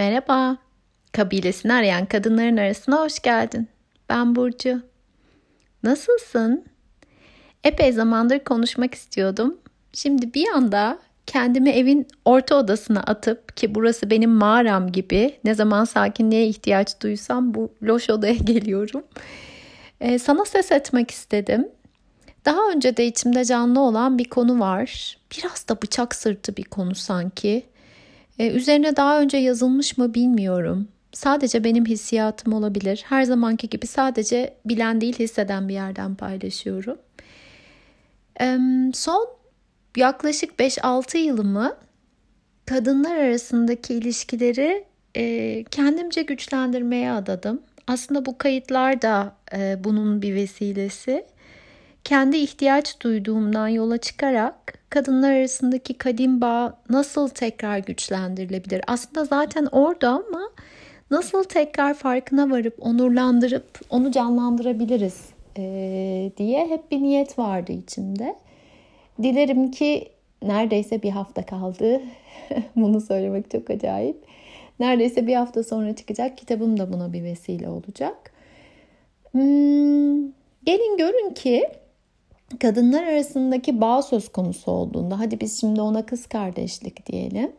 Merhaba. Kabilesini arayan kadınların arasına hoş geldin. Ben Burcu. Nasılsın? Epey zamandır konuşmak istiyordum. Şimdi bir anda kendimi evin orta odasına atıp ki burası benim mağaram gibi ne zaman sakinliğe ihtiyaç duysam bu loş odaya geliyorum. Ee, sana ses etmek istedim. Daha önce de içimde canlı olan bir konu var. Biraz da bıçak sırtı bir konu sanki. Ee, üzerine daha önce yazılmış mı bilmiyorum. Sadece benim hissiyatım olabilir. Her zamanki gibi sadece bilen değil hisseden bir yerden paylaşıyorum. Ee, son yaklaşık 5-6 yılımı kadınlar arasındaki ilişkileri e, kendimce güçlendirmeye adadım. Aslında bu kayıtlar da e, bunun bir vesilesi. Kendi ihtiyaç duyduğumdan yola çıkarak kadınlar arasındaki kadim bağ nasıl tekrar güçlendirilebilir? Aslında zaten orada ama nasıl tekrar farkına varıp onurlandırıp onu canlandırabiliriz e, diye hep bir niyet vardı içimde. Dilerim ki neredeyse bir hafta kaldı. Bunu söylemek çok acayip. Neredeyse bir hafta sonra çıkacak kitabım da buna bir vesile olacak. Hmm, gelin görün ki kadınlar arasındaki bağ söz konusu olduğunda, hadi biz şimdi ona kız kardeşlik diyelim.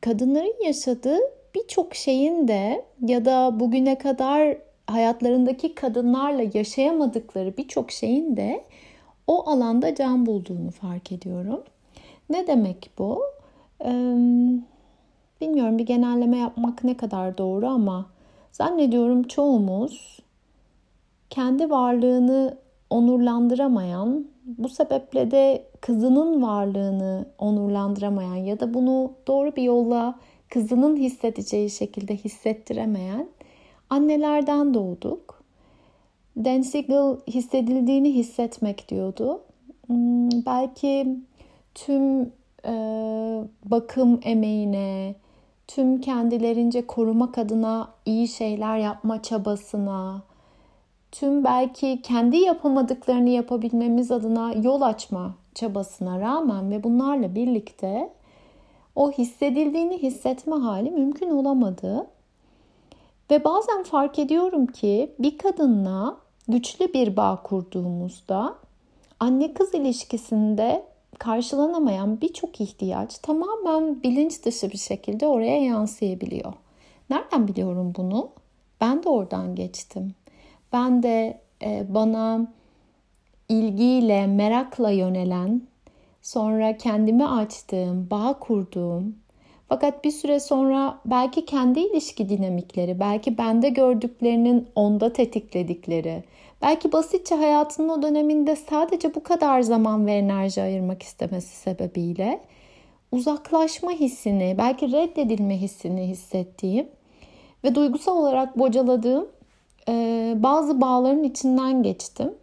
Kadınların yaşadığı birçok şeyin de ya da bugüne kadar hayatlarındaki kadınlarla yaşayamadıkları birçok şeyin de o alanda can bulduğunu fark ediyorum. Ne demek bu? bilmiyorum bir genelleme yapmak ne kadar doğru ama zannediyorum çoğumuz kendi varlığını onurlandıramayan, bu sebeple de kızının varlığını onurlandıramayan ya da bunu doğru bir yolla kızının hissedeceği şekilde hissettiremeyen annelerden doğduk. Dan Siegel hissedildiğini hissetmek diyordu. Hmm, belki tüm e, bakım emeğine, tüm kendilerince korumak adına iyi şeyler yapma çabasına, tüm belki kendi yapamadıklarını yapabilmemiz adına yol açma çabasına rağmen ve bunlarla birlikte o hissedildiğini hissetme hali mümkün olamadı. Ve bazen fark ediyorum ki bir kadınla güçlü bir bağ kurduğumuzda anne kız ilişkisinde karşılanamayan birçok ihtiyaç tamamen bilinç dışı bir şekilde oraya yansıyabiliyor. Nereden biliyorum bunu? Ben de oradan geçtim. Ben de e, bana ilgiyle, merakla yönelen, sonra kendimi açtığım, bağ kurduğum, fakat bir süre sonra belki kendi ilişki dinamikleri, belki bende gördüklerinin onda tetikledikleri, belki basitçe hayatının o döneminde sadece bu kadar zaman ve enerji ayırmak istemesi sebebiyle uzaklaşma hissini, belki reddedilme hissini hissettiğim ve duygusal olarak bocaladığım e, bazı bağların içinden geçtim.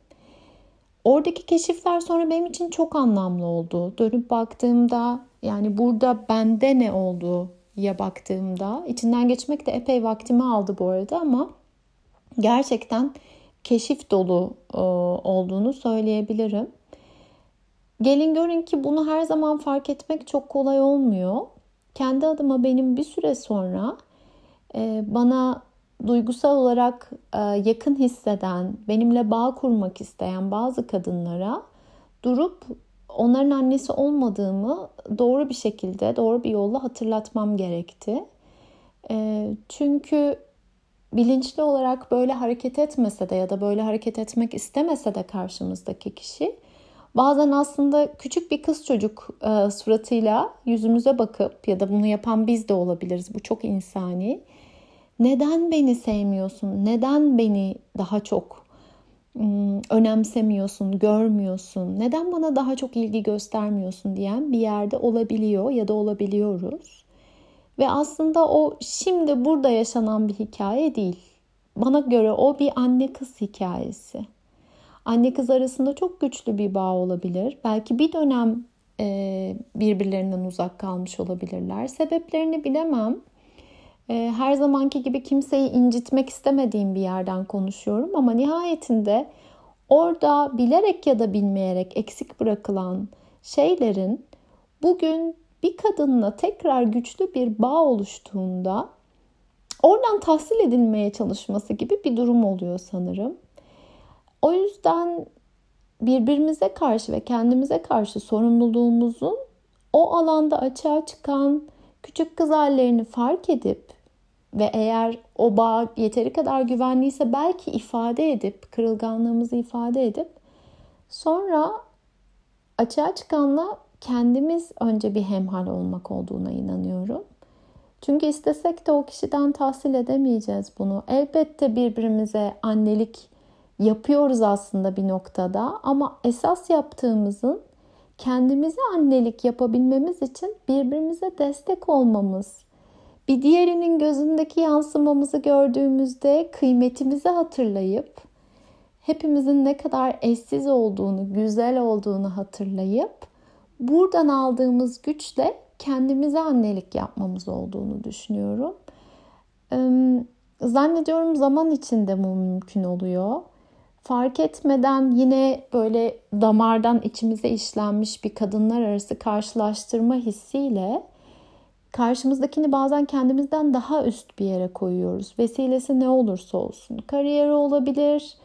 Oradaki keşifler sonra benim için çok anlamlı oldu. Dönüp baktığımda yani burada bende ne oldu ya baktığımda içinden geçmek de epey vaktimi aldı bu arada ama gerçekten keşif dolu e, olduğunu söyleyebilirim. Gelin görün ki bunu her zaman fark etmek çok kolay olmuyor. Kendi adıma benim bir süre sonra e, bana duygusal olarak e, yakın hisseden, benimle bağ kurmak isteyen bazı kadınlara durup onların annesi olmadığımı doğru bir şekilde, doğru bir yolla hatırlatmam gerekti. E, çünkü bilinçli olarak böyle hareket etmese de ya da böyle hareket etmek istemese de karşımızdaki kişi bazen aslında küçük bir kız çocuk e, suratıyla yüzümüze bakıp ya da bunu yapan biz de olabiliriz. Bu çok insani neden beni sevmiyorsun? Neden beni daha çok önemsemiyorsun, görmüyorsun? Neden bana daha çok ilgi göstermiyorsun diyen bir yerde olabiliyor ya da olabiliyoruz. Ve aslında o şimdi burada yaşanan bir hikaye değil. Bana göre o bir anne kız hikayesi. Anne kız arasında çok güçlü bir bağ olabilir. Belki bir dönem birbirlerinden uzak kalmış olabilirler. Sebeplerini bilemem. Ee, her zamanki gibi kimseyi incitmek istemediğim bir yerden konuşuyorum ama nihayetinde orada bilerek ya da bilmeyerek eksik bırakılan şeylerin bugün bir kadınla tekrar güçlü bir bağ oluştuğunda oradan tahsil edilmeye çalışması gibi bir durum oluyor sanırım. O yüzden birbirimize karşı ve kendimize karşı sorumluluğumuzun o alanda açığa çıkan küçük kız hallerini fark edip ve eğer o bağ yeteri kadar güvenliyse belki ifade edip kırılganlığımızı ifade edip sonra açığa çıkanla kendimiz önce bir hemhal olmak olduğuna inanıyorum. Çünkü istesek de o kişiden tahsil edemeyeceğiz bunu. Elbette birbirimize annelik yapıyoruz aslında bir noktada ama esas yaptığımızın kendimize annelik yapabilmemiz için birbirimize destek olmamız, bir diğerinin gözündeki yansımamızı gördüğümüzde kıymetimizi hatırlayıp hepimizin ne kadar eşsiz olduğunu, güzel olduğunu hatırlayıp buradan aldığımız güçle kendimize annelik yapmamız olduğunu düşünüyorum. Zannediyorum zaman içinde mümkün oluyor. Fark etmeden yine böyle damardan içimize işlenmiş bir kadınlar arası karşılaştırma hissiyle karşımızdakini bazen kendimizden daha üst bir yere koyuyoruz. Vesilesi ne olursa olsun. Kariyeri olabilir,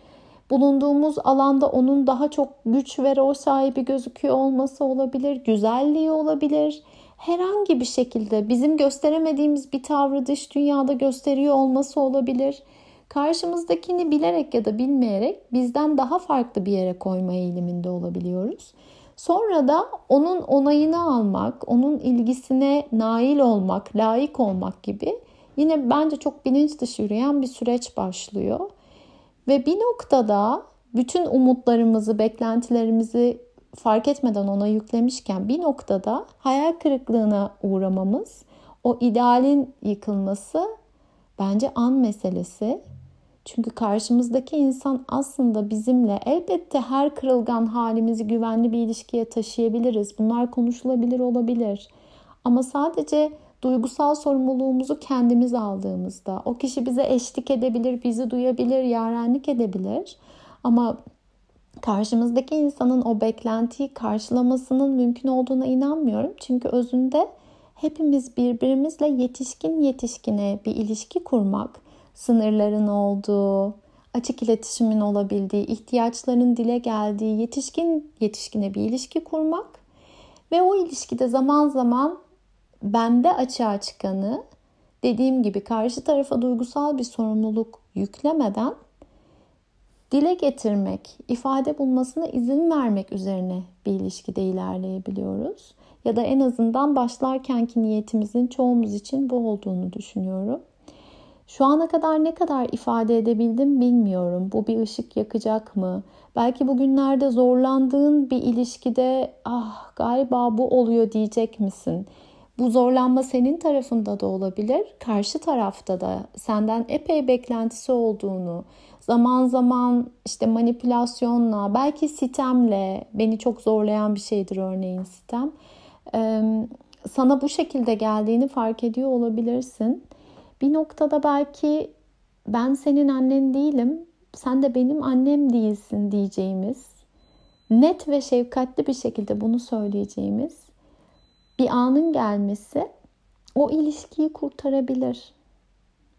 bulunduğumuz alanda onun daha çok güç ve rol sahibi gözüküyor olması olabilir, güzelliği olabilir. Herhangi bir şekilde bizim gösteremediğimiz bir tavrı dış dünyada gösteriyor olması olabilir. Karşımızdakini bilerek ya da bilmeyerek bizden daha farklı bir yere koyma eğiliminde olabiliyoruz. Sonra da onun onayını almak, onun ilgisine nail olmak, layık olmak gibi yine bence çok bilinç dışı yürüyen bir süreç başlıyor. Ve bir noktada bütün umutlarımızı, beklentilerimizi fark etmeden ona yüklemişken bir noktada hayal kırıklığına uğramamız, o idealin yıkılması bence an meselesi. Çünkü karşımızdaki insan aslında bizimle elbette her kırılgan halimizi güvenli bir ilişkiye taşıyabiliriz. Bunlar konuşulabilir olabilir. Ama sadece duygusal sorumluluğumuzu kendimiz aldığımızda o kişi bize eşlik edebilir, bizi duyabilir, yarenlik edebilir. Ama karşımızdaki insanın o beklentiyi karşılamasının mümkün olduğuna inanmıyorum. Çünkü özünde hepimiz birbirimizle yetişkin yetişkine bir ilişki kurmak, sınırların olduğu, açık iletişimin olabildiği, ihtiyaçların dile geldiği yetişkin yetişkine bir ilişki kurmak ve o ilişkide zaman zaman bende açığa çıkanı dediğim gibi karşı tarafa duygusal bir sorumluluk yüklemeden dile getirmek, ifade bulmasına izin vermek üzerine bir ilişkide ilerleyebiliyoruz. Ya da en azından başlarkenki niyetimizin çoğumuz için bu olduğunu düşünüyorum. Şu ana kadar ne kadar ifade edebildim bilmiyorum. Bu bir ışık yakacak mı? Belki bugünlerde zorlandığın bir ilişkide ah galiba bu oluyor diyecek misin? Bu zorlanma senin tarafında da olabilir. Karşı tarafta da senden epey beklentisi olduğunu, zaman zaman işte manipülasyonla, belki sitemle, beni çok zorlayan bir şeydir örneğin sitem. Sana bu şekilde geldiğini fark ediyor olabilirsin. Bir noktada belki ben senin annen değilim, sen de benim annem değilsin diyeceğimiz, net ve şefkatli bir şekilde bunu söyleyeceğimiz bir anın gelmesi o ilişkiyi kurtarabilir.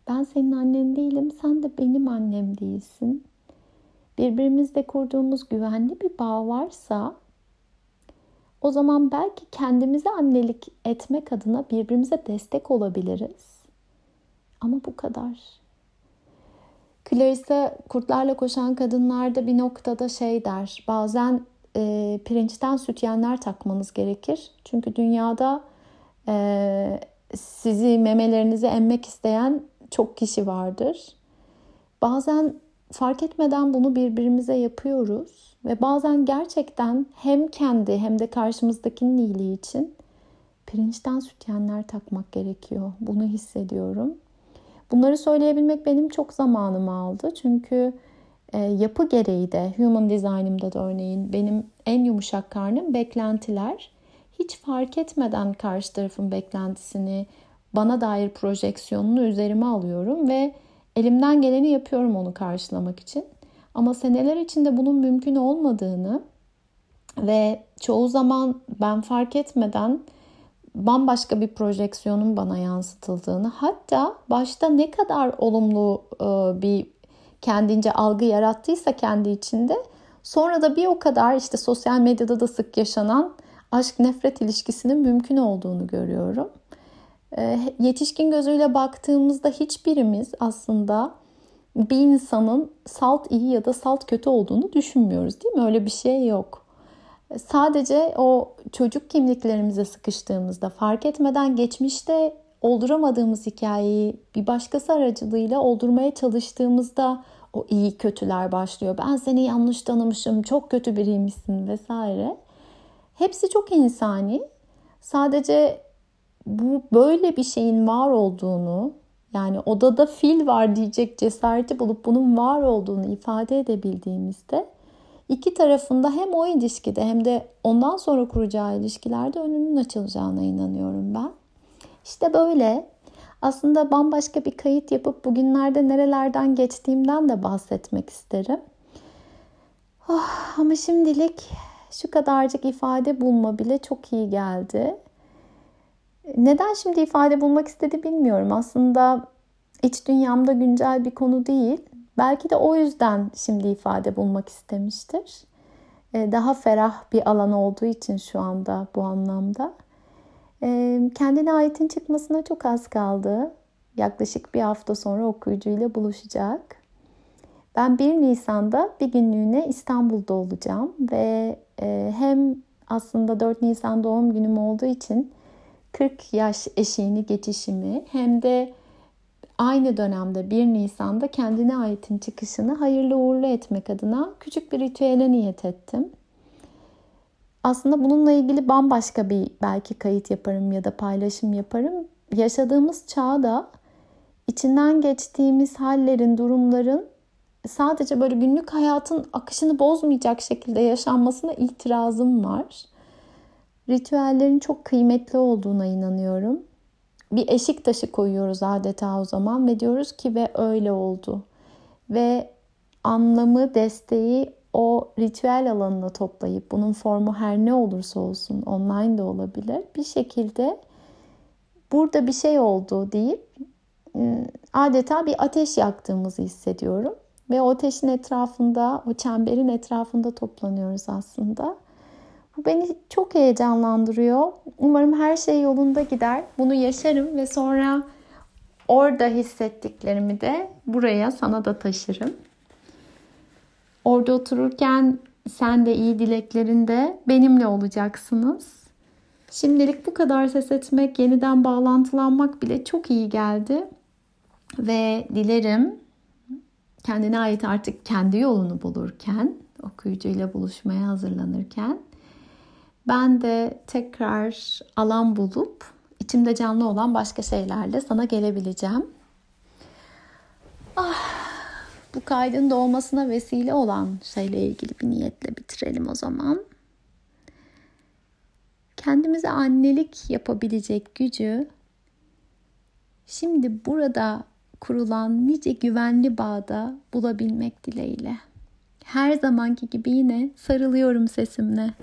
Ben senin annen değilim, sen de benim annem değilsin. Birbirimizle kurduğumuz güvenli bir bağ varsa o zaman belki kendimize annelik etmek adına birbirimize destek olabiliriz. Ama bu kadar. Clarissa kurtlarla koşan kadınlarda bir noktada şey der. Bazen e, pirinçten sütyenler takmanız gerekir. Çünkü dünyada e, sizi memelerinizi emmek isteyen çok kişi vardır. Bazen fark etmeden bunu birbirimize yapıyoruz ve bazen gerçekten hem kendi hem de karşımızdakinin iyiliği için pirinçten sütyenler takmak gerekiyor. Bunu hissediyorum. Bunları söyleyebilmek benim çok zamanımı aldı. Çünkü e, yapı gereği de human design'ımda da örneğin benim en yumuşak karnım beklentiler. Hiç fark etmeden karşı tarafın beklentisini, bana dair projeksiyonunu üzerime alıyorum ve elimden geleni yapıyorum onu karşılamak için. Ama seneler içinde bunun mümkün olmadığını ve çoğu zaman ben fark etmeden bambaşka bir projeksiyonun bana yansıtıldığını hatta başta ne kadar olumlu e, bir kendince algı yarattıysa kendi içinde sonra da bir o kadar işte sosyal medyada da sık yaşanan aşk nefret ilişkisinin mümkün olduğunu görüyorum. E, yetişkin gözüyle baktığımızda hiçbirimiz aslında bir insanın salt iyi ya da salt kötü olduğunu düşünmüyoruz değil mi? Öyle bir şey yok. Sadece o çocuk kimliklerimize sıkıştığımızda fark etmeden geçmişte olduramadığımız hikayeyi bir başkası aracılığıyla oldurmaya çalıştığımızda o iyi kötüler başlıyor. Ben seni yanlış tanımışım, çok kötü biriymişsin vesaire. Hepsi çok insani. Sadece bu böyle bir şeyin var olduğunu yani odada fil var diyecek cesareti bulup bunun var olduğunu ifade edebildiğimizde iki tarafında hem o ilişkide hem de ondan sonra kuracağı ilişkilerde önünün açılacağına inanıyorum ben. İşte böyle aslında bambaşka bir kayıt yapıp bugünlerde nerelerden geçtiğimden de bahsetmek isterim. Oh, ama şimdilik şu kadarcık ifade bulma bile çok iyi geldi. Neden şimdi ifade bulmak istedi bilmiyorum. Aslında iç dünyamda güncel bir konu değil. Belki de o yüzden şimdi ifade bulmak istemiştir. Ee, daha ferah bir alan olduğu için şu anda bu anlamda. Ee, kendine aitin çıkmasına çok az kaldı. Yaklaşık bir hafta sonra okuyucuyla buluşacak. Ben 1 Nisan'da bir günlüğüne İstanbul'da olacağım ve e, hem aslında 4 Nisan doğum günüm olduğu için 40 yaş eşiğini geçişimi hem de aynı dönemde 1 Nisan'da kendine aitin çıkışını hayırlı uğurlu etmek adına küçük bir ritüele niyet ettim. Aslında bununla ilgili bambaşka bir belki kayıt yaparım ya da paylaşım yaparım. Yaşadığımız çağda içinden geçtiğimiz hallerin, durumların sadece böyle günlük hayatın akışını bozmayacak şekilde yaşanmasına itirazım var. Ritüellerin çok kıymetli olduğuna inanıyorum bir eşik taşı koyuyoruz adeta o zaman ve diyoruz ki ve öyle oldu. Ve anlamı, desteği o ritüel alanına toplayıp bunun formu her ne olursa olsun online de olabilir. Bir şekilde burada bir şey oldu deyip ıı, adeta bir ateş yaktığımızı hissediyorum. Ve o ateşin etrafında, o çemberin etrafında toplanıyoruz aslında. Bu beni çok heyecanlandırıyor. Umarım her şey yolunda gider. Bunu yaşarım ve sonra orada hissettiklerimi de buraya sana da taşırım. Orada otururken sen de iyi dileklerinde benimle olacaksınız. Şimdilik bu kadar ses etmek, yeniden bağlantılanmak bile çok iyi geldi. Ve dilerim kendine ait artık kendi yolunu bulurken, okuyucuyla buluşmaya hazırlanırken ben de tekrar alan bulup içimde canlı olan başka şeylerle sana gelebileceğim. Ah, bu kaydın doğmasına vesile olan şeyle ilgili bir niyetle bitirelim o zaman. Kendimize annelik yapabilecek gücü şimdi burada kurulan nice güvenli bağda bulabilmek dileğiyle. Her zamanki gibi yine sarılıyorum sesimle.